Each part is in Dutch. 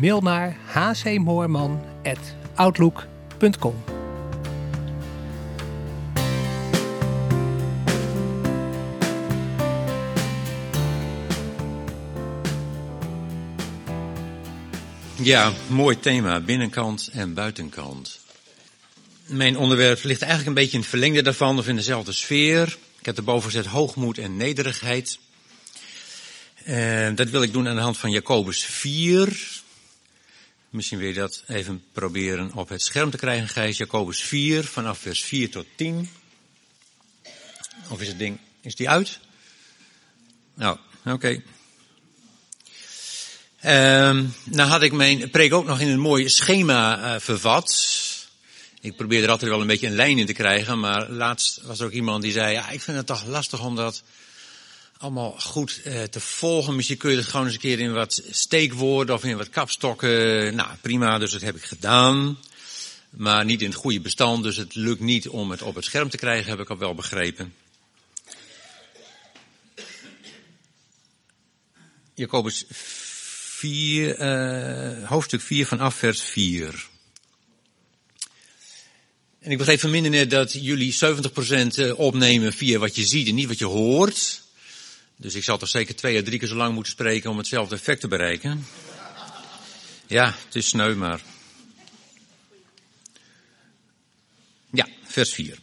Mail naar hcmoorman.outlook.com. Ja, mooi thema, binnenkant en buitenkant. Mijn onderwerp ligt eigenlijk een beetje in het verlengde daarvan, of in dezelfde sfeer. Ik heb erboven gezet hoogmoed en nederigheid. Uh, dat wil ik doen aan de hand van Jacobus 4. Misschien wil je dat even proberen op het scherm te krijgen, Gijs. Jacobus 4, vanaf vers 4 tot 10. Of is het ding, is die uit? Nou, oké. Okay. Uh, nou had ik mijn preek ook nog in een mooi schema uh, vervat. Ik probeer er altijd wel een beetje een lijn in te krijgen, maar laatst was er ook iemand die zei, ja, ik vind het toch lastig om dat allemaal goed uh, te volgen. Misschien kun je het gewoon eens een keer in wat steekwoorden of in wat kapstokken. Nou, prima, dus dat heb ik gedaan. Maar niet in het goede bestand, dus het lukt niet om het op het scherm te krijgen, heb ik al wel begrepen. Jacobus 4, uh, hoofdstuk 4 vanaf vers 4. En ik begreep vanmiddag net dat jullie 70% opnemen via wat je ziet en niet wat je hoort. Dus ik zal toch zeker twee à drie keer zo lang moeten spreken om hetzelfde effect te bereiken. Ja, het is sneu, maar. Ja, vers 4.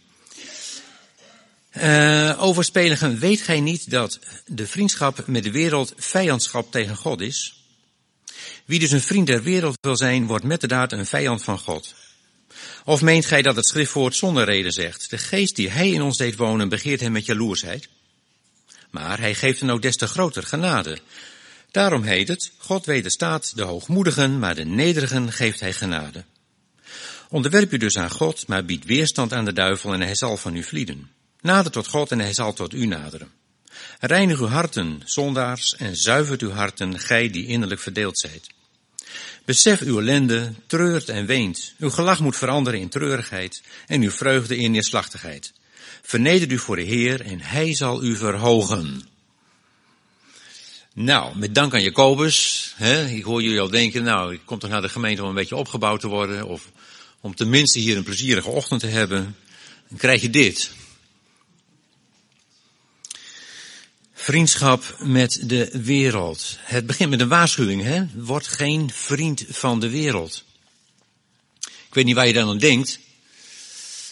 Uh, overspeligen, weet gij niet dat de vriendschap met de wereld vijandschap tegen God is? Wie dus een vriend der wereld wil zijn, wordt met de daad een vijand van God. Of meent gij dat het schriftwoord zonder reden zegt? De geest die hij in ons deed wonen, begeert hem met jaloersheid. Maar hij geeft een ook des te groter genade. Daarom heet het, God wederstaat de hoogmoedigen, maar de nederigen geeft hij genade. Onderwerp u dus aan God, maar bied weerstand aan de duivel en hij zal van u vlieden. Nader tot God en hij zal tot u naderen. Reinig uw harten, zondaars, en zuivert uw harten, gij die innerlijk verdeeld zijt. Besef uw ellende, treurt en weent. Uw gelach moet veranderen in treurigheid en uw vreugde in neerslachtigheid. Verneder u voor de Heer en Hij zal u verhogen. Nou, met dank aan Jacobus. Hè, ik hoor jullie al denken, nou, ik kom toch naar de gemeente om een beetje opgebouwd te worden. Of om tenminste hier een plezierige ochtend te hebben. Dan krijg je dit. Vriendschap met de wereld. Het begint met een waarschuwing, hè? Word geen vriend van de wereld. Ik weet niet waar je dan aan denkt.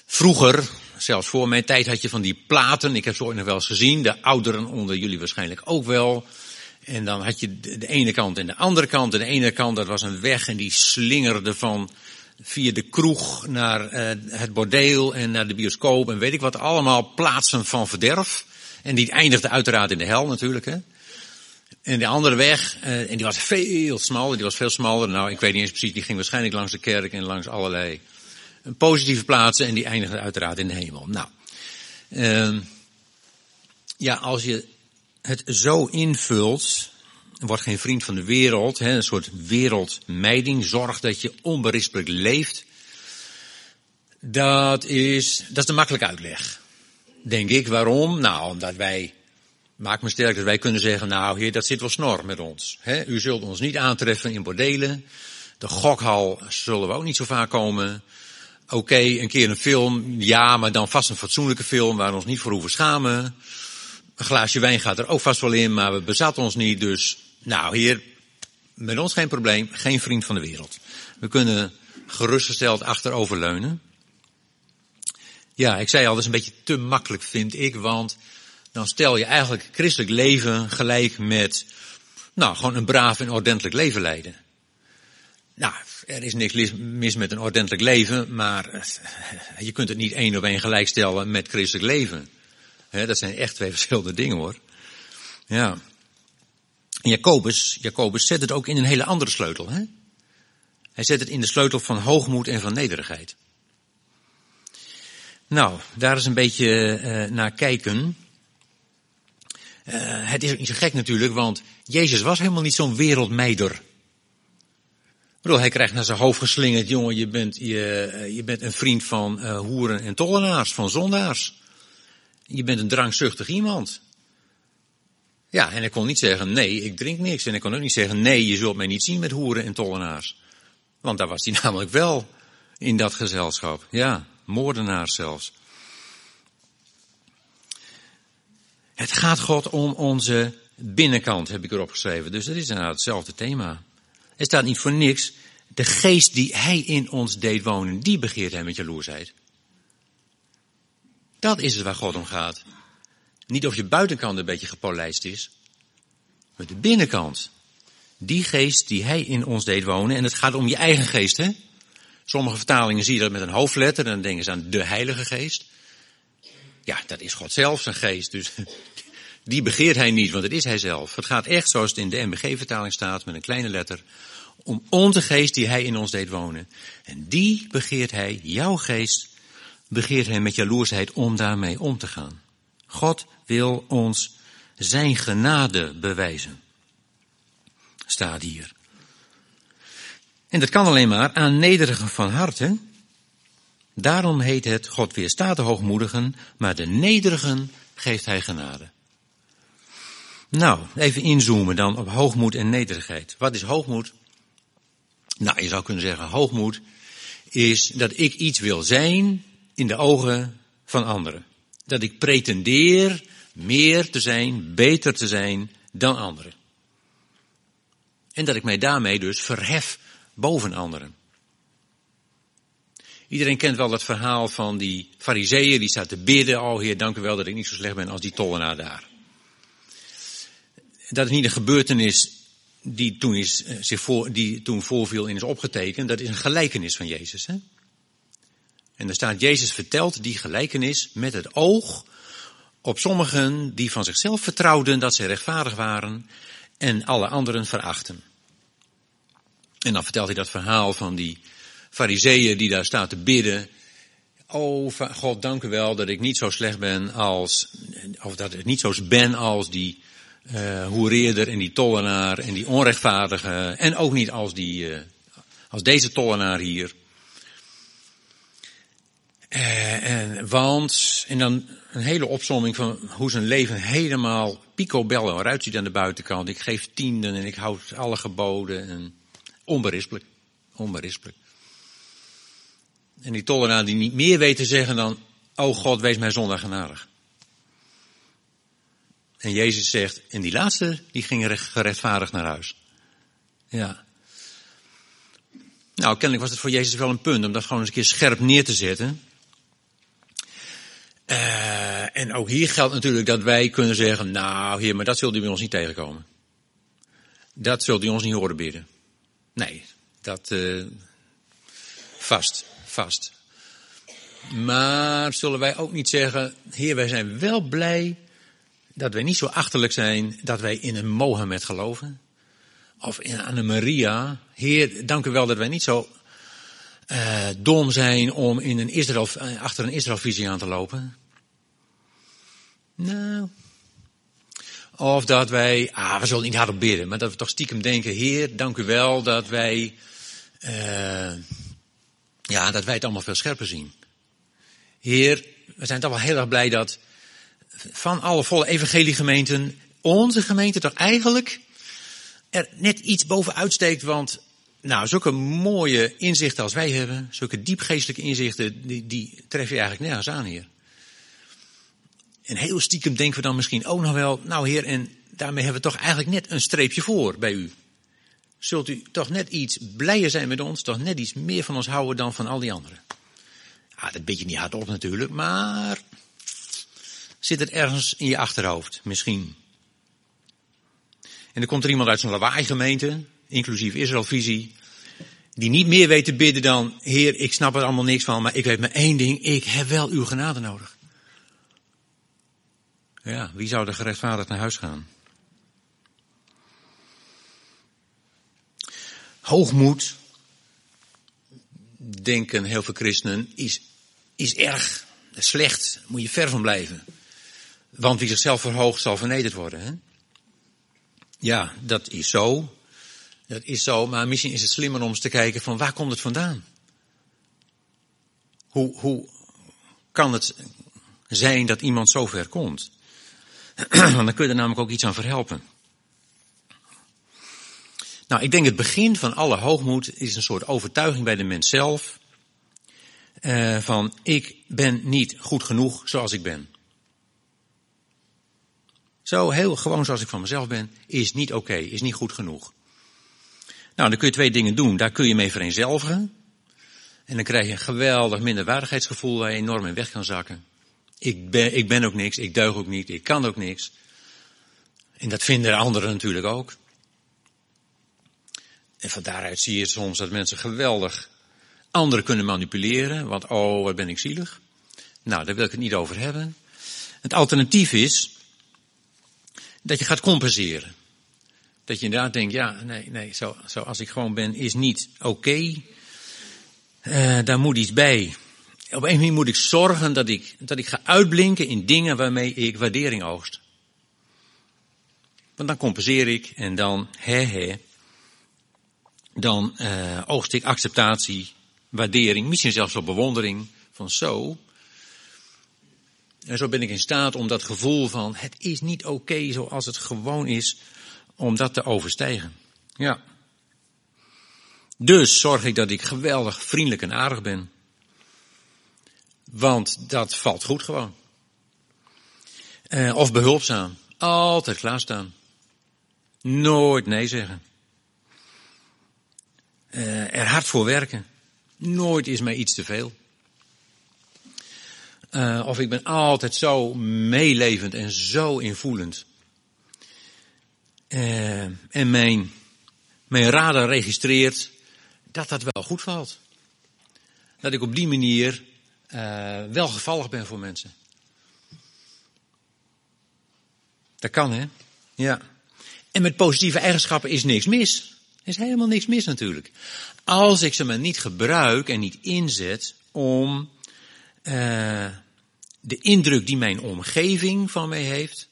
Vroeger, zelfs voor mijn tijd had je van die platen, ik heb ze ooit nog wel eens gezien, de ouderen onder jullie waarschijnlijk ook wel. En dan had je de ene kant en de andere kant. En de ene kant, dat was een weg en die slingerde van via de kroeg naar uh, het bordeel en naar de bioscoop en weet ik wat, allemaal plaatsen van verderf. En die eindigde uiteraard in de hel natuurlijk. Hè. En de andere weg, uh, en die was veel smaller, die was veel smaller. Nou, ik weet niet eens precies, die ging waarschijnlijk langs de kerk en langs allerlei positieve plaatsen. En die eindigde uiteraard in de hemel. Nou, uh, ja, als je het zo invult, wordt geen vriend van de wereld, hè, een soort wereldmijding, zorg dat je onberispelijk leeft. Dat is, dat is de makkelijke uitleg denk ik. Waarom? Nou, omdat wij, maak me sterk dat wij kunnen zeggen, nou heer, dat zit wel snor met ons. He, u zult ons niet aantreffen in bordelen. De gokhal zullen we ook niet zo vaak komen. Oké, een keer een film, ja, maar dan vast een fatsoenlijke film waar we ons niet voor hoeven schamen. Een glaasje wijn gaat er ook vast wel in, maar we bezatten ons niet. Dus, nou heer, met ons geen probleem, geen vriend van de wereld. We kunnen gerustgesteld achteroverleunen. Ja, ik zei al, dat is een beetje te makkelijk vind ik, want dan stel je eigenlijk christelijk leven gelijk met, nou, gewoon een braaf en ordentelijk leven leiden. Nou, er is niks mis met een ordentelijk leven, maar eh, je kunt het niet één op één gelijkstellen met christelijk leven. dat zijn echt twee verschillende dingen hoor. Ja. Jacobus, Jacobus zet het ook in een hele andere sleutel. Hè? Hij zet het in de sleutel van hoogmoed en van nederigheid. Nou, daar is een beetje uh, naar kijken. Uh, het is ook niet zo gek natuurlijk, want Jezus was helemaal niet zo'n wereldmeider. Bedoel, hij krijgt naar zijn hoofd geslingerd, jongen, je bent, je, je bent een vriend van uh, hoeren en tollenaars, van zondaars. Je bent een drankzuchtig iemand. Ja, en hij kon niet zeggen, nee, ik drink niks. En hij kon ook niet zeggen, nee, je zult mij niet zien met hoeren en tollenaars. Want daar was hij namelijk wel in dat gezelschap. Ja, moordenaars zelfs. Het gaat God om onze binnenkant, heb ik erop geschreven. Dus dat is inderdaad hetzelfde thema. Er staat niet voor niks. De geest die hij in ons deed wonen, die begeert hij met jaloersheid. Dat is het waar God om gaat. Niet of je buitenkant een beetje gepolijst is, maar de binnenkant. Die geest die hij in ons deed wonen. En het gaat om je eigen geest, hè? Sommige vertalingen zie je dat met een hoofdletter en dan denken ze aan de Heilige Geest. Ja, dat is God zelf zijn geest, dus die begeert hij niet, want het is hij zelf. Het gaat echt, zoals het in de MBG-vertaling staat, met een kleine letter, om onze geest die hij in ons deed wonen. En die begeert hij, jouw geest, begeert hij met jaloersheid om daarmee om te gaan. God wil ons zijn genade bewijzen. Staat hier. En dat kan alleen maar aan nederigen van harte. Daarom heet het, God weerstaat de hoogmoedigen, maar de nederigen geeft hij genade. Nou, even inzoomen dan op hoogmoed en nederigheid. Wat is hoogmoed? Nou, je zou kunnen zeggen, hoogmoed is dat ik iets wil zijn in de ogen van anderen. Dat ik pretendeer meer te zijn, beter te zijn dan anderen. En dat ik mij daarmee dus verhef boven anderen. Iedereen kent wel dat verhaal van die fariseeën die staat te bidden. Oh heer, dank u wel dat ik niet zo slecht ben als die tollenaar daar. Dat is niet een gebeurtenis die toen, is, eh, zich voor, die toen voorviel en is opgetekend. Dat is een gelijkenis van Jezus. Hè? En er staat, Jezus vertelt die gelijkenis met het oog op sommigen die van zichzelf vertrouwden dat ze rechtvaardig waren en alle anderen verachten. En dan vertelt hij dat verhaal van die fariseeën die daar staan te bidden. Oh, God, dank u wel dat ik niet zo slecht ben als, of dat ik niet zo ben als die uh, hoereerder en die tollenaar en die onrechtvaardige. En ook niet als die, uh, als deze tollenaar hier. Uh, en, want, en dan een hele opzomming van hoe zijn leven helemaal picobello eruit ziet aan de buitenkant. Ik geef tienden en ik houd alle geboden. En onberispelijk. Onberispelijk. En die tollenaar die niet meer weet te zeggen dan, oh God, wees mij zondag genadig. En Jezus zegt, en die laatste, die ging gerechtvaardigd naar huis. Ja. Nou, kennelijk was het voor Jezus wel een punt om dat gewoon eens een keer scherp neer te zetten. Uh, en ook hier geldt natuurlijk dat wij kunnen zeggen, nou heer, maar dat zult u bij ons niet tegenkomen. Dat zult u ons niet horen bidden. Nee, dat uh, vast, vast. Maar zullen wij ook niet zeggen, heer, wij zijn wel blij dat wij niet zo achterlijk zijn dat wij in een Mohammed geloven. Of in een Maria. Heer, dank u wel dat wij niet zo uh, dom zijn om in een Israël, achter een Israëlvisie aan te lopen. Nou. Of dat wij, ah, we zullen niet hardop bidden, maar dat we toch stiekem denken, Heer, dank u wel dat wij, uh, ja, dat wij het allemaal veel scherper zien. Heer, we zijn toch wel heel erg blij dat van alle volle evangeliegemeenten onze gemeente toch eigenlijk er net iets bovenuit steekt, want nou, zulke mooie inzichten als wij hebben, zulke diepgeestelijke inzichten, die, die tref je eigenlijk nergens aan hier. En heel stiekem denken we dan misschien ook nog wel, nou heer, en daarmee hebben we toch eigenlijk net een streepje voor bij u. Zult u toch net iets blijer zijn met ons, toch net iets meer van ons houden dan van al die anderen. Ah, dat beetje niet hardop natuurlijk, maar zit het ergens in je achterhoofd, misschien. En dan komt er iemand uit zo'n lawaai-gemeente, inclusief Israëlvisie, die niet meer weet te bidden dan, Heer, ik snap er allemaal niks van, maar ik weet maar één ding, ik heb wel uw genade nodig. Ja, wie zou er gerechtvaardigd naar huis gaan? Hoogmoed denken heel veel christenen, is, is erg, slecht, moet je ver van blijven. Want wie zichzelf verhoogt zal vernederd worden. Hè? Ja, dat is zo. Dat is zo, maar misschien is het slimmer om eens te kijken van waar komt het vandaan? Hoe, hoe kan het zijn dat iemand zo ver komt? Want dan kun je er namelijk ook iets aan verhelpen. Nou, ik denk het begin van alle hoogmoed is een soort overtuiging bij de mens zelf. Uh, van ik ben niet goed genoeg zoals ik ben. Zo heel gewoon zoals ik van mezelf ben, is niet oké, is niet goed genoeg. Nou, dan kun je twee dingen doen. Daar kun je mee vereenzelvigen. En dan krijg je een geweldig minderwaardigheidsgevoel waar je enorm in weg kan zakken. Ik ben, ik ben ook niks, ik deug ook niet, ik kan ook niks. En dat vinden anderen natuurlijk ook. En van daaruit zie je soms dat mensen geweldig anderen kunnen manipuleren. Want oh, wat ben ik zielig. Nou, daar wil ik het niet over hebben. Het alternatief is dat je gaat compenseren. Dat je inderdaad denkt, ja, nee, nee, zo, zoals ik gewoon ben is niet oké. Uh, daar moet iets bij. Op een manier moet ik zorgen dat ik, dat ik ga uitblinken in dingen waarmee ik waardering oogst. Want dan compenseer ik en dan, hè, hè, dan uh, oogst ik acceptatie, waardering, misschien zelfs wel bewondering van zo. En zo ben ik in staat om dat gevoel van het is niet oké zoals het gewoon is, om dat te overstijgen. Ja. Dus zorg ik dat ik geweldig vriendelijk en aardig ben. Want dat valt goed gewoon. Uh, of behulpzaam. Altijd klaarstaan. Nooit nee zeggen. Uh, er hard voor werken. Nooit is mij iets te veel. Uh, of ik ben altijd zo meelevend en zo invoelend. Uh, en mijn, mijn radar registreert dat dat wel goed valt. Dat ik op die manier uh, wel gevallig ben voor mensen. Dat kan, hè? Ja. En met positieve eigenschappen is niks mis. Er is helemaal niks mis natuurlijk. Als ik ze maar niet gebruik en niet inzet om de indruk die mijn omgeving van mij heeft,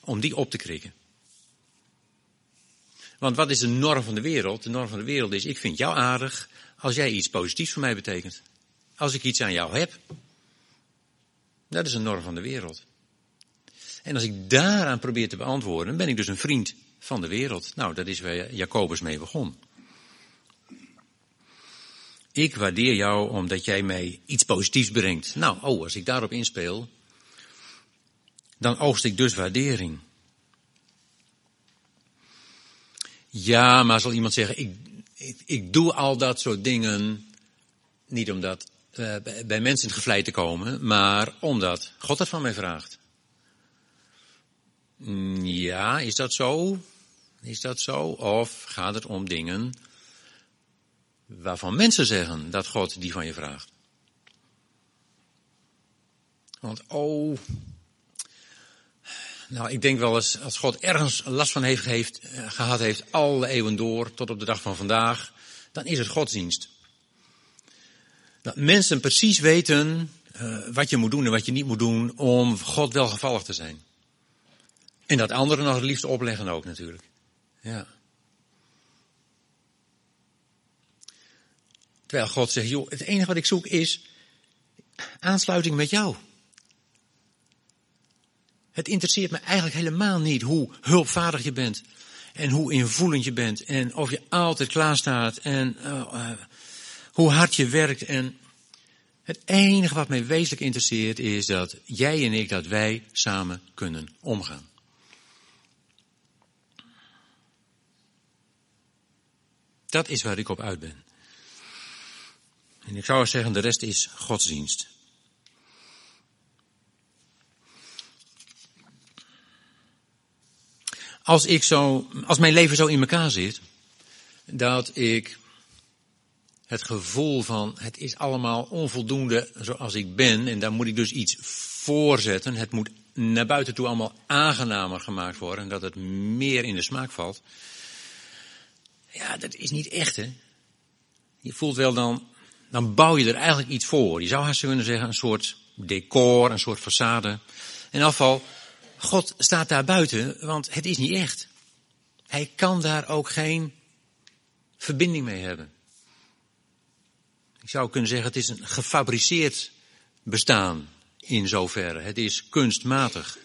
om die op te krikken. Want wat is de norm van de wereld? De norm van de wereld is, ik vind jou aardig als jij iets positiefs voor mij betekent. Als ik iets aan jou heb. Dat is een norm van de wereld. En als ik daaraan probeer te beantwoorden, ben ik dus een vriend van de wereld. Nou, dat is waar Jacobus mee begon. Ik waardeer jou omdat jij mij iets positiefs brengt. Nou, oh, als ik daarop inspeel, dan oogst ik dus waardering. Ja, maar zal iemand zeggen, ik, ik, doe al dat soort dingen niet omdat uh, bij mensen gevleid te komen, maar omdat God het van mij vraagt. Mm, ja, is dat zo? Is dat zo? Of gaat het om dingen waarvan mensen zeggen dat God die van je vraagt? Want oh, nou ik denk wel eens als God ergens last van heeft, heeft uh, gehad heeft, alle eeuwen door tot op de dag van vandaag, dan is het godsdienst. Dat mensen precies weten uh, wat je moet doen en wat je niet moet doen om God welgevallig te zijn. En dat anderen nog het liefst opleggen ook natuurlijk. Ja. Terwijl God zegt, joh, het enige wat ik zoek is aansluiting met jou. Het interesseert me eigenlijk helemaal niet hoe hulpvaardig je bent. En hoe invoelend je bent. En of je altijd klaar staat. En uh, uh, hoe hard je werkt. En het enige wat mij wezenlijk interesseert is dat jij en ik, dat wij samen kunnen omgaan. Dat is waar ik op uit ben. En ik zou zeggen, de rest is godsdienst. Als ik zo, als mijn leven zo in elkaar zit, dat ik het gevoel van het is allemaal onvoldoende zoals ik ben en daar moet ik dus iets voorzetten. Het moet naar buiten toe allemaal aangenamer gemaakt worden en dat het meer in de smaak valt. Ja, dat is niet echt hè. Je voelt wel dan dan bouw je er eigenlijk iets voor. Je zou haast kunnen zeggen een soort decor, een soort façade. In afval, God staat daar buiten, want het is niet echt. Hij kan daar ook geen verbinding mee hebben. Ik zou kunnen zeggen, het is een gefabriceerd bestaan in zoverre. Het is kunstmatig.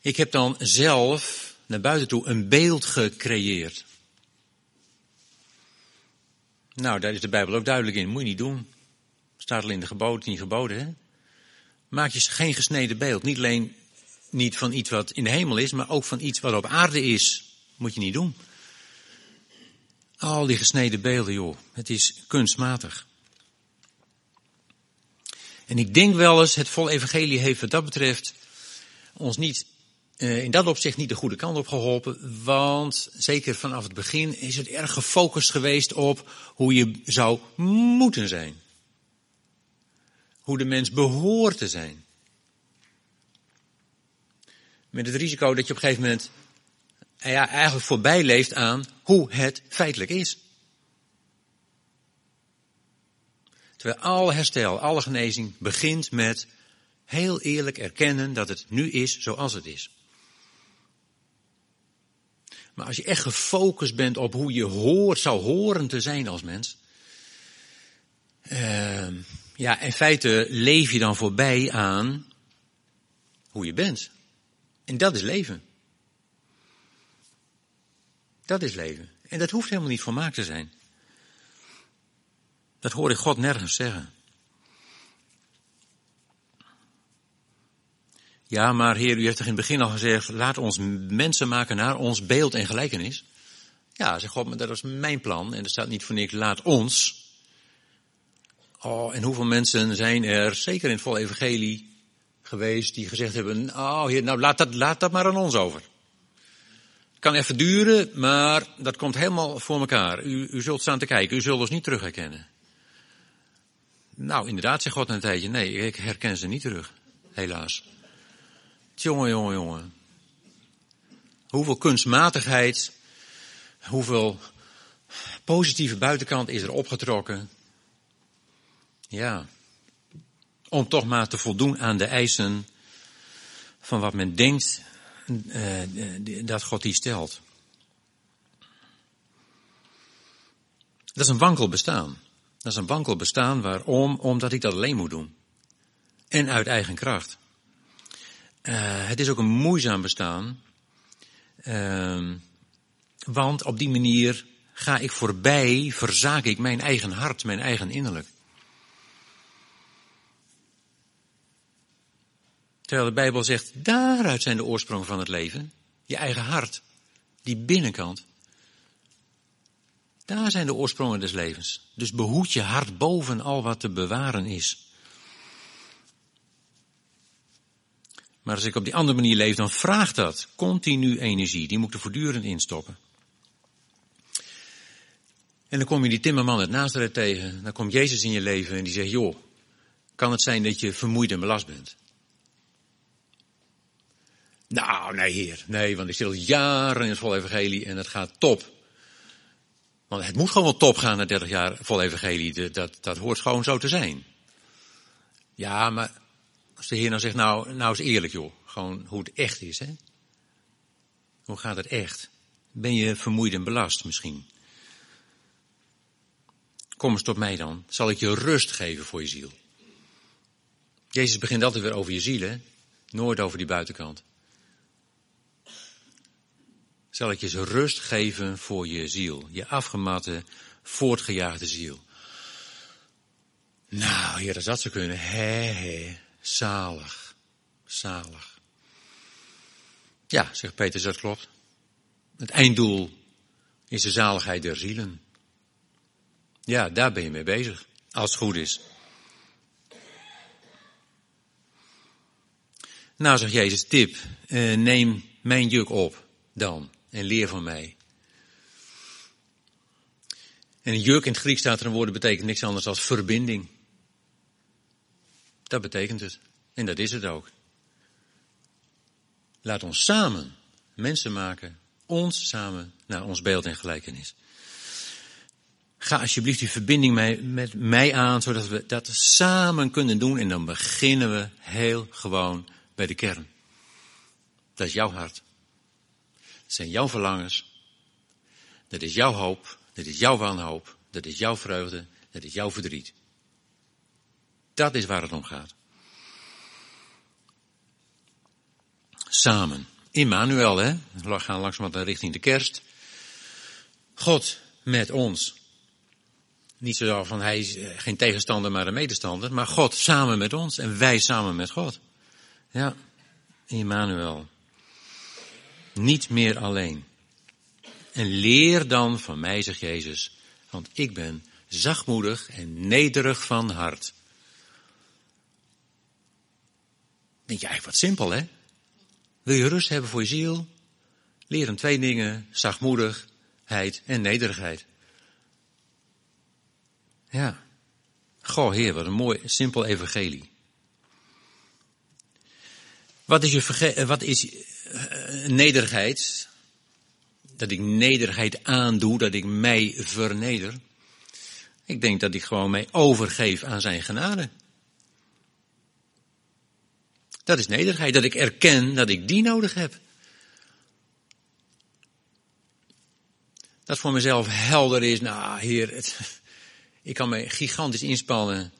Ik heb dan zelf naar buiten toe een beeld gecreëerd. Nou, daar is de Bijbel ook duidelijk in. Moet je niet doen. Staat al in de geboden, niet geboden, hè? Maak je geen gesneden beeld. Niet alleen niet van iets wat in de hemel is, maar ook van iets wat op aarde is. Moet je niet doen. Al die gesneden beelden, joh. Het is kunstmatig. En ik denk wel eens, het vol evangelie heeft wat dat betreft ons niet, in dat opzicht niet de goede kant op geholpen. Want zeker vanaf het begin is het erg gefocust geweest op hoe je zou moeten zijn. Hoe de mens behoort te zijn. Met het risico dat je op een gegeven moment ja, eigenlijk voorbij leeft aan hoe het feitelijk is. Terwijl alle herstel, alle genezing begint met heel eerlijk erkennen dat het nu is zoals het is. Maar als je echt gefocust bent op hoe je hoort, zou horen te zijn als mens. Uh, ja, in feite leef je dan voorbij aan hoe je bent. En dat is leven. Dat is leven. En dat hoeft helemaal niet volmaakt te zijn. Dat hoor ik God nergens zeggen. Ja, maar Heer, u heeft toch in het begin al gezegd, laat ons mensen maken naar ons beeld en gelijkenis. Ja, zegt God, maar dat is mijn plan. En er staat niet voor niks, laat ons. Oh, en hoeveel mensen zijn er, zeker in het volle evangelie, geweest die gezegd hebben, oh Heer, nou laat dat, laat dat maar aan ons over. Het kan even duren, maar dat komt helemaal voor elkaar. U, u zult staan te kijken, u zult ons niet terug herkennen. Nou, inderdaad, zegt God een tijdje, nee, ik herken ze niet terug. Helaas. Jongen, jongen, jongen. Hoeveel kunstmatigheid, hoeveel positieve buitenkant is er opgetrokken. Ja. Om toch maar te voldoen aan de eisen van wat men denkt uh, dat God die stelt. Dat is een wankel bestaan. Dat is een wankel bestaan. Waarom? Omdat ik dat alleen moet doen. En uit eigen kracht. Uh, het is ook een moeizaam bestaan. Uh, want op die manier ga ik voorbij, verzaak ik mijn eigen hart, mijn eigen innerlijk. Terwijl de Bijbel zegt, daaruit zijn de oorsprongen van het leven. Je eigen hart, die binnenkant. Daar zijn de oorsprongen des levens. Dus behoed je hart boven al wat te bewaren is. Maar als ik op die andere manier leef, dan vraagt dat continu energie. Die moet ik er voortdurend instoppen. En dan kom je die timmerman uit Nazareth tegen. Dan komt Jezus in je leven en die zegt, joh, kan het zijn dat je vermoeid en belast bent? Nou, nee heer, nee, want ik zit al jaren in het vol evangelie en het gaat top. Want het moet gewoon wel top gaan na 30 jaar vol evangelie. Dat, dat hoort gewoon zo te zijn. Ja, maar als de Heer nou zegt, nou, nou is eerlijk joh. Gewoon hoe het echt is, hè. Hoe gaat het echt? Ben je vermoeid en belast misschien? Kom eens tot mij dan. Zal ik je rust geven voor je ziel? Jezus begint altijd weer over je ziel, hè. Nooit over die buitenkant. Zal ik je rust geven voor je ziel. Je afgematte, voortgejaagde ziel. Nou, heer, dat zou kunnen. Hé, hé. Zalig. Zalig. Ja, zegt Peter, dat klopt. Het einddoel is de zaligheid der zielen. Ja, daar ben je mee bezig. Als het goed is. Nou, zegt Jezus, tip, eh, neem mijn juk op dan en leer van mij. En een juk in het Grieks staat er een woord, betekent niks anders dan verbinding. Dat betekent het. En dat is het ook. Laat ons samen mensen maken, ons samen naar ons beeld en gelijkenis. Ga alsjeblieft die verbinding mee, met mij aan, zodat we dat samen kunnen doen. En dan beginnen we heel gewoon bij de kern. Dat is jouw hart. Dat zijn jouw verlangens. Dat is jouw hoop. Dat is jouw wanhoop. Dat is jouw vreugde. Dat is jouw verdriet. Dat is waar het om gaat. Samen. Immanuel, hè? We gaan langzamerhand richting de kerst. God met ons. Niet zo van hij is geen tegenstander, maar een medestander. Maar God samen met ons en wij samen met God. Ja, Immanuel. Niet meer alleen. En leer dan van mij, zegt Jezus, want ik ben zachtmoedig en nederig van hart. Denk je eigenlijk wat simpel, hè? Wil je rust hebben voor je ziel? Leer hem twee dingen, zachtmoedigheid en nederigheid. Ja. Goh, heer, wat een mooi, simpel evangelie. Wat is, je wat is uh, nederigheid? Dat ik nederigheid aandoe, dat ik mij verneder. Ik denk dat ik gewoon mij overgeef aan zijn genade. Dat is nederigheid, dat ik erken dat ik die nodig heb. Dat voor mezelf helder is, nou heer, ik kan me gigantisch inspannen.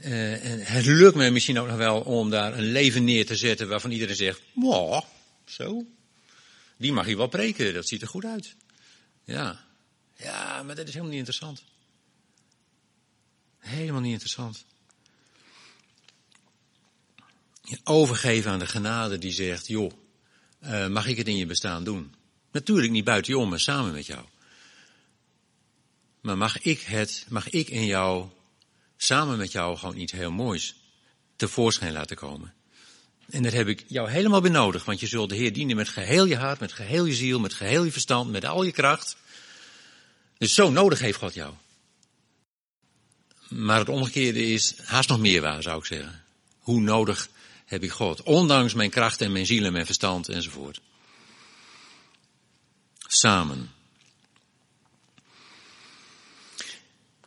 Uh, en het lukt me misschien ook nog wel om daar een leven neer te zetten waarvan iedereen zegt, wow, zo. Die mag je wel preken, dat ziet er goed uit. Ja. Ja, maar dat is helemaal niet interessant. Helemaal niet interessant. Overgeven aan de genade die zegt, joh, uh, mag ik het in je bestaan doen? Natuurlijk niet buiten je om, maar samen met jou. Maar mag ik het, mag ik in jou, samen met jou gewoon iets heel moois tevoorschijn laten komen? En dat heb ik jou helemaal benodigd, want je zult de Heer dienen met geheel je hart, met geheel je ziel, met geheel je verstand, met al je kracht. Dus zo nodig heeft God jou. Maar het omgekeerde is haast nog meer waar, zou ik zeggen. Hoe nodig heb ik God? Ondanks mijn kracht en mijn ziel en mijn verstand enzovoort. Samen.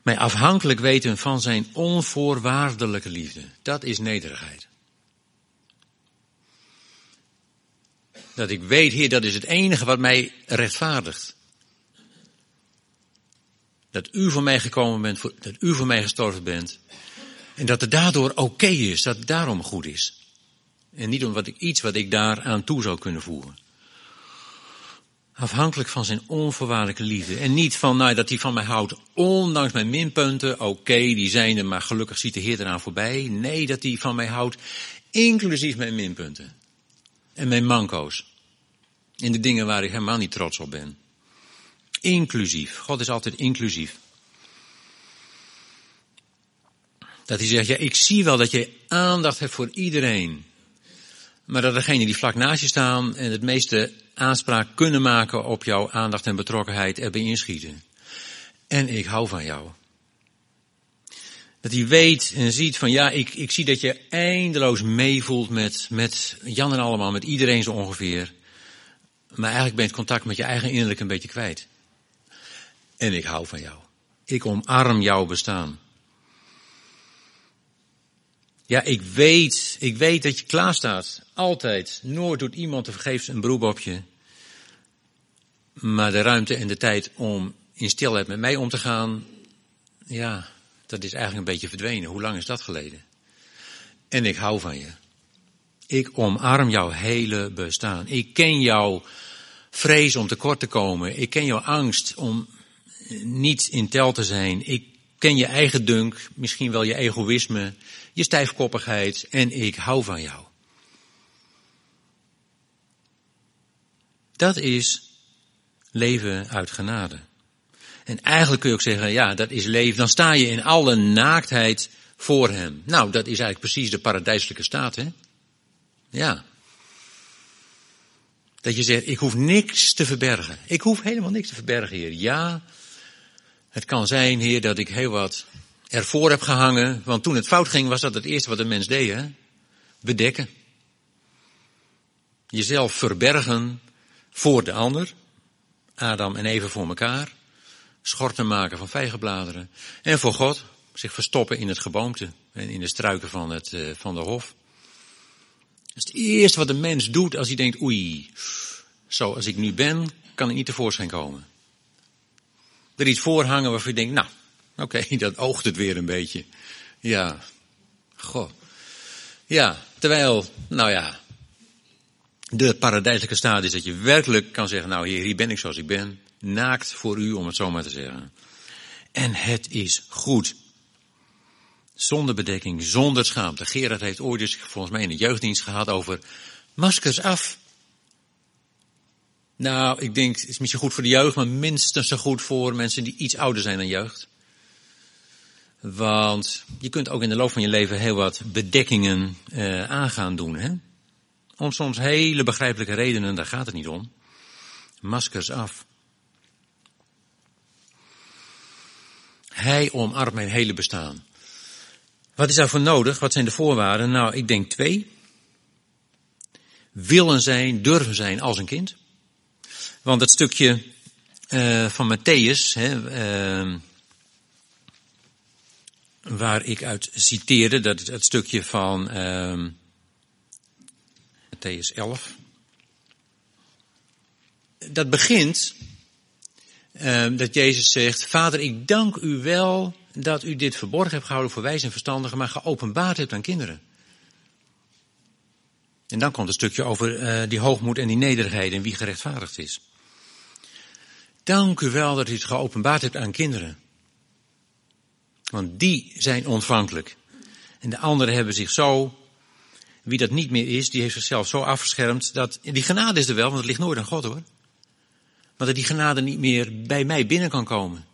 Mij afhankelijk weten van zijn onvoorwaardelijke liefde. Dat is nederigheid. Dat ik weet, Heer, dat is het enige wat mij rechtvaardigt. Dat u voor mij gekomen bent, dat u voor mij gestorven bent. En dat het daardoor oké is, dat het daarom goed is. En niet omdat ik iets wat ik daar aan toe zou kunnen voegen. Afhankelijk van zijn onvoorwaardelijke liefde. En niet van nou, dat hij van mij houdt, ondanks mijn minpunten. Oké, die zijn er, maar gelukkig ziet de Heer eraan voorbij. Nee, dat hij van mij houdt, inclusief mijn minpunten. En mijn manco's. In de dingen waar ik helemaal niet trots op ben. Inclusief. God is altijd inclusief. Dat hij zegt, ja, ik zie wel dat je aandacht hebt voor iedereen. Maar dat degenen die vlak naast je staan en het meeste aanspraak kunnen maken op jouw aandacht en betrokkenheid erbij inschieten. En ik hou van jou. Dat hij weet en ziet van ja, ik, ik zie dat je eindeloos meevoelt met, met Jan en allemaal, met iedereen zo ongeveer. Maar eigenlijk ben je het contact met je eigen innerlijk een beetje kwijt. En ik hou van jou. Ik omarm jouw bestaan. Ja, ik weet, ik weet dat je klaar staat. Altijd. Nooit doet iemand te vergeefs een beroep op je. Maar de ruimte en de tijd om in stilheid met mij om te gaan, ja, dat is eigenlijk een beetje verdwenen. Hoe lang is dat geleden? En ik hou van je. Ik omarm jouw hele bestaan. Ik ken jouw vrees om tekort te komen. Ik ken jouw angst om niet in tel te zijn. Ik ken je eigen dunk, misschien wel je egoïsme, je stijfkoppigheid en ik hou van jou. Dat is leven uit genade. En eigenlijk kun je ook zeggen, ja, dat is leven. Dan sta je in alle naaktheid voor hem. Nou, dat is eigenlijk precies de paradijselijke staat, hè? Ja. Dat je zegt, ik hoef niks te verbergen. Ik hoef helemaal niks te verbergen, Heer. Ja, het kan zijn, Heer, dat ik heel wat ervoor heb gehangen. Want toen het fout ging, was dat het eerste wat een mens deed, hè? Bedekken. Jezelf verbergen voor de ander. Adam en Eva voor elkaar. schorten maken van vijgenbladeren. En voor God zich verstoppen in het geboomte en in de struiken van, het, uh, van de hof. Dat is het eerste wat een mens doet als hij denkt, oei, zoals ik nu ben, kan ik niet tevoorschijn komen. Er iets voorhangen waarvan je denkt, nou, oké, dat oogt het weer een beetje. Ja, goh. Ja, terwijl, nou ja, de paradijselijke staat is dat je werkelijk kan zeggen, nou hier ben ik zoals ik ben. Naakt voor u, om het zo maar te zeggen. En het is goed. Zonder bedekking, zonder schaamte. Gerard heeft ooit eens volgens mij in de jeugddienst gehad over maskers af. Nou, ik denk, het is misschien goed voor de jeugd, maar minstens zo goed voor mensen die iets ouder zijn dan jeugd. Want je kunt ook in de loop van je leven heel wat bedekkingen uh, aangaan doen. Hè? Om soms hele begrijpelijke redenen, daar gaat het niet om. Maskers af. Hij omarmt mijn hele bestaan. Wat is daarvoor nodig? Wat zijn de voorwaarden? Nou, ik denk twee. Willen zijn, durven zijn als een kind. Want het stukje uh, van Matthäus, hè, uh, waar ik uit citeerde, dat het stukje van uh, Matthäus 11. Dat begint dat Jezus zegt, Vader, ik dank u wel dat u dit verborgen hebt gehouden voor wijze en verstandigen, maar geopenbaard hebt aan kinderen. En dan komt een stukje over uh, die hoogmoed en die nederigheid en wie gerechtvaardigd is. Dank u wel dat u het geopenbaard hebt aan kinderen. Want die zijn ontvankelijk. En de anderen hebben zich zo, wie dat niet meer is, die heeft zichzelf zo afgeschermd dat, die genade is er wel, want het ligt nooit aan God hoor. Maar dat die genade niet meer bij mij binnen kan komen.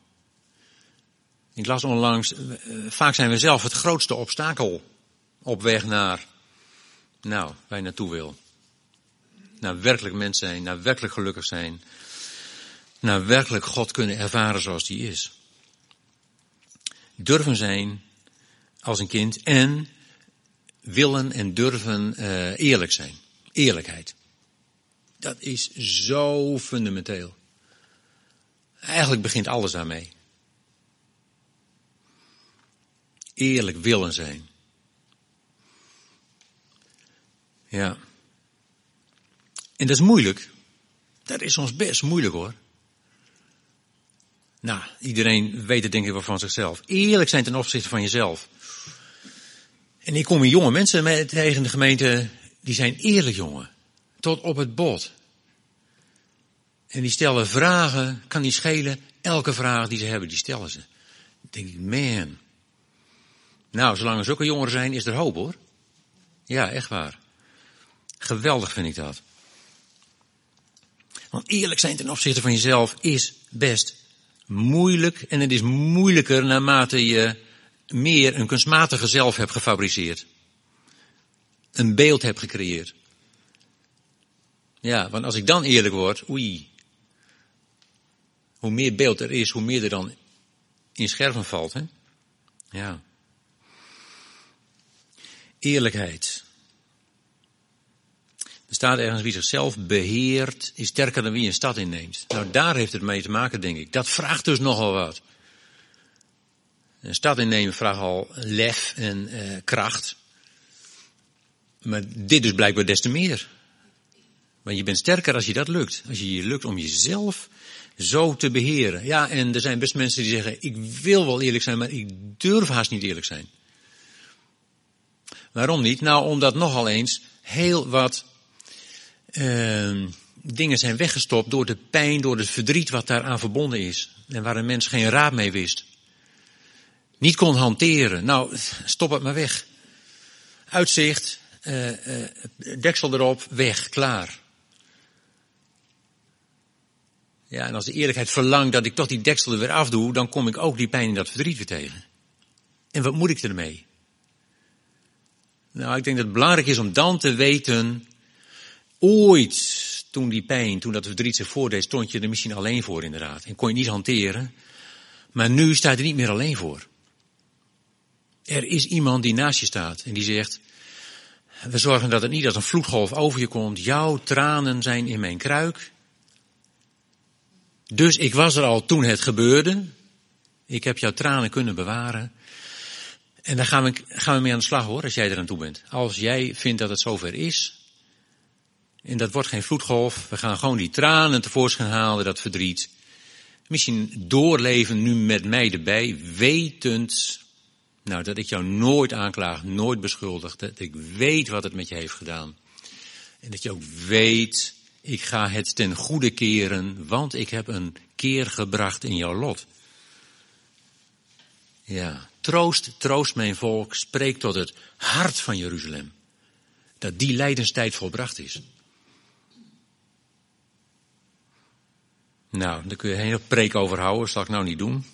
Ik las onlangs, vaak zijn we zelf het grootste obstakel op weg naar, nou, waar je naartoe wil. Naar werkelijk mens zijn, naar werkelijk gelukkig zijn. Naar werkelijk God kunnen ervaren zoals die is. Durven zijn als een kind en willen en durven uh, eerlijk zijn. Eerlijkheid. Dat is zo fundamenteel. Eigenlijk begint alles daarmee. Eerlijk willen zijn. Ja. En dat is moeilijk. Dat is soms best moeilijk hoor. Nou, iedereen weet het denk ik wel van zichzelf. Eerlijk zijn ten opzichte van jezelf. En ik kom hier jonge mensen tegen de gemeente, die zijn eerlijk jongen. Tot op het bot. En die stellen vragen, kan niet schelen. Elke vraag die ze hebben, die stellen ze. Dan denk ik, man. Nou, zolang er zulke jongeren zijn, is er hoop hoor. Ja, echt waar. Geweldig vind ik dat. Want eerlijk zijn ten opzichte van jezelf is best moeilijk. En het is moeilijker naarmate je meer een kunstmatige zelf hebt gefabriceerd. Een beeld hebt gecreëerd. Ja, want als ik dan eerlijk word, oei. Hoe meer beeld er is, hoe meer er dan in scherven valt, hè? Ja. Eerlijkheid. Er staat ergens wie zichzelf beheert, is sterker dan wie een stad inneemt. Nou, daar heeft het mee te maken, denk ik. Dat vraagt dus nogal wat. Een stad innemen vraagt al lef en uh, kracht. Maar dit dus blijkbaar des te meer. Want je bent sterker als je dat lukt. Als je je lukt om jezelf zo te beheren. Ja, en er zijn best mensen die zeggen, ik wil wel eerlijk zijn, maar ik durf haast niet eerlijk zijn. Waarom niet? Nou, omdat nogal eens heel wat uh, dingen zijn weggestopt door de pijn, door het verdriet wat daaraan verbonden is. En waar een mens geen raad mee wist. Niet kon hanteren. Nou, stop het maar weg. Uitzicht, uh, deksel erop, weg, klaar. Ja, en als de eerlijkheid verlangt dat ik toch die deksel er weer afdoe, dan kom ik ook die pijn en dat verdriet weer tegen. En wat moet ik ermee? Nou, ik denk dat het belangrijk is om dan te weten, ooit, toen die pijn, toen dat verdriet zich voordeed, stond je er misschien alleen voor inderdaad. En kon je niet hanteren. Maar nu sta je er niet meer alleen voor. Er is iemand die naast je staat en die zegt, we zorgen dat het niet als een vloedgolf over je komt. Jouw tranen zijn in mijn kruik. Dus ik was er al toen het gebeurde. Ik heb jouw tranen kunnen bewaren. En daar gaan we, gaan we mee aan de slag hoor, als jij er aan toe bent. Als jij vindt dat het zover is. En dat wordt geen vloedgolf. We gaan gewoon die tranen tevoorschijn halen, dat verdriet. Misschien doorleven nu met mij erbij, wetend nou, dat ik jou nooit aanklaag, nooit beschuldig. Dat ik weet wat het met je heeft gedaan. En dat je ook weet, ik ga het ten goede keren, want ik heb een keer gebracht in jouw lot. Ja, troost, troost mijn volk, spreek tot het hart van Jeruzalem. Dat die lijdenstijd volbracht is. Nou, daar kun je een hele preek over houden, zal ik nou niet doen.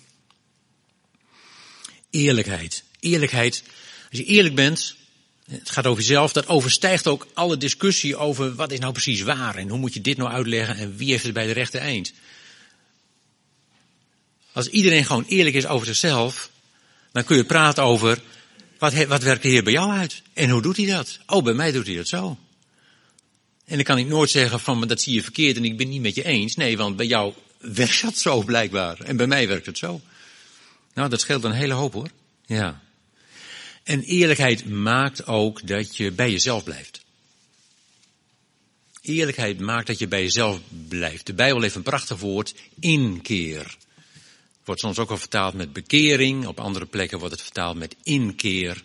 Eerlijkheid. Eerlijkheid. Als je eerlijk bent, het gaat over jezelf, dat overstijgt ook alle discussie over wat is nou precies waar en hoe moet je dit nou uitleggen en wie heeft het bij de rechte eind. Als iedereen gewoon eerlijk is over zichzelf, dan kun je praten over wat, wat werkt de Heer bij jou uit en hoe doet hij dat? Oh, bij mij doet hij dat zo. En dan kan ik nooit zeggen van dat zie je verkeerd en ik ben niet met je eens. Nee, want bij jou werkt dat zo blijkbaar en bij mij werkt het zo. Nou, dat scheelt een hele hoop hoor. Ja. En eerlijkheid maakt ook dat je bij jezelf blijft. Eerlijkheid maakt dat je bij jezelf blijft. De Bijbel heeft een prachtig woord, inkeer. Wordt soms ook wel vertaald met bekering, op andere plekken wordt het vertaald met inkeer.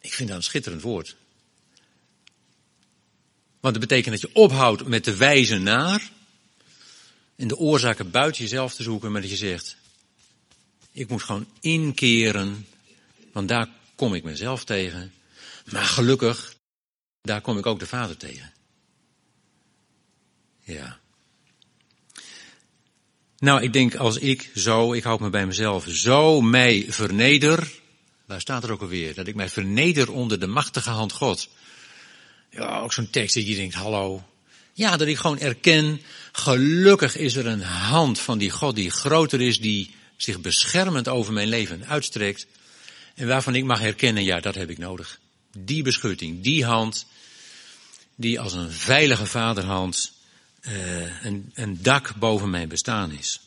Ik vind dat een schitterend woord. Want het betekent dat je ophoudt met de wijze naar en de oorzaken buiten jezelf te zoeken, maar dat je zegt, ik moet gewoon inkeren want daar kom ik mezelf tegen. Maar gelukkig, daar kom ik ook de Vader tegen. Ja. Nou, ik denk als ik zo, ik houd me bij mezelf, zo mij verneder. Waar staat er ook alweer? Dat ik mij verneder onder de machtige hand God. Ja, ook zo'n tekst dat je denkt, hallo. Ja, dat ik gewoon erken, gelukkig is er een hand van die God die groter is, die zich beschermend over mijn leven uitstrekt. En waarvan ik mag herkennen, ja, dat heb ik nodig. Die beschutting, die hand, die als een veilige vaderhand uh, een, een dak boven mijn bestaan is.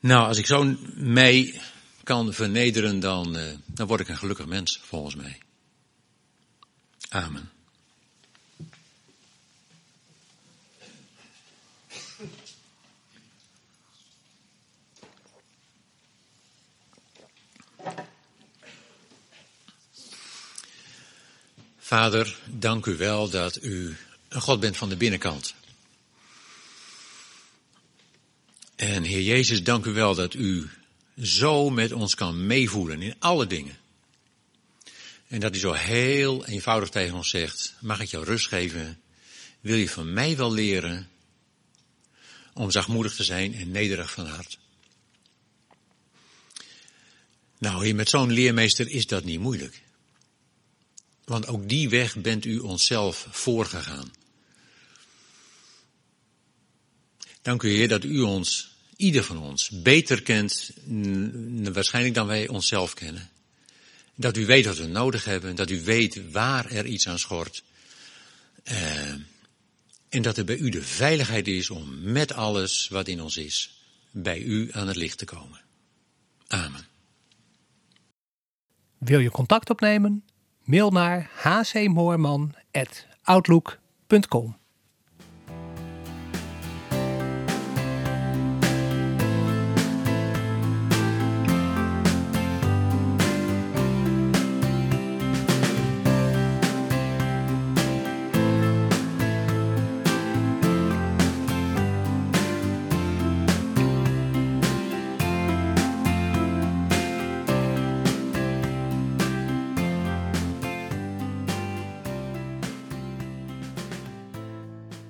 Nou, als ik zo mij kan vernederen, dan, uh, dan word ik een gelukkig mens, volgens mij. Amen. Vader, dank u wel dat u een God bent van de binnenkant. En Heer Jezus, dank u wel dat u zo met ons kan meevoelen in alle dingen. En dat u zo heel eenvoudig tegen ons zegt, mag ik jou rust geven? Wil je van mij wel leren om zachtmoedig te zijn en nederig van hart? Nou, hier met zo'n leermeester is dat niet moeilijk. Want ook die weg bent u onszelf voorgegaan. Dank u Heer dat u ons, ieder van ons, beter kent waarschijnlijk dan wij onszelf kennen. Dat u weet wat we nodig hebben, dat u weet waar er iets aan schort. Uh, en dat er bij u de veiligheid is om met alles wat in ons is, bij u aan het licht te komen. Amen. Wil je contact opnemen? Mail naar hcmoorman.outlook.com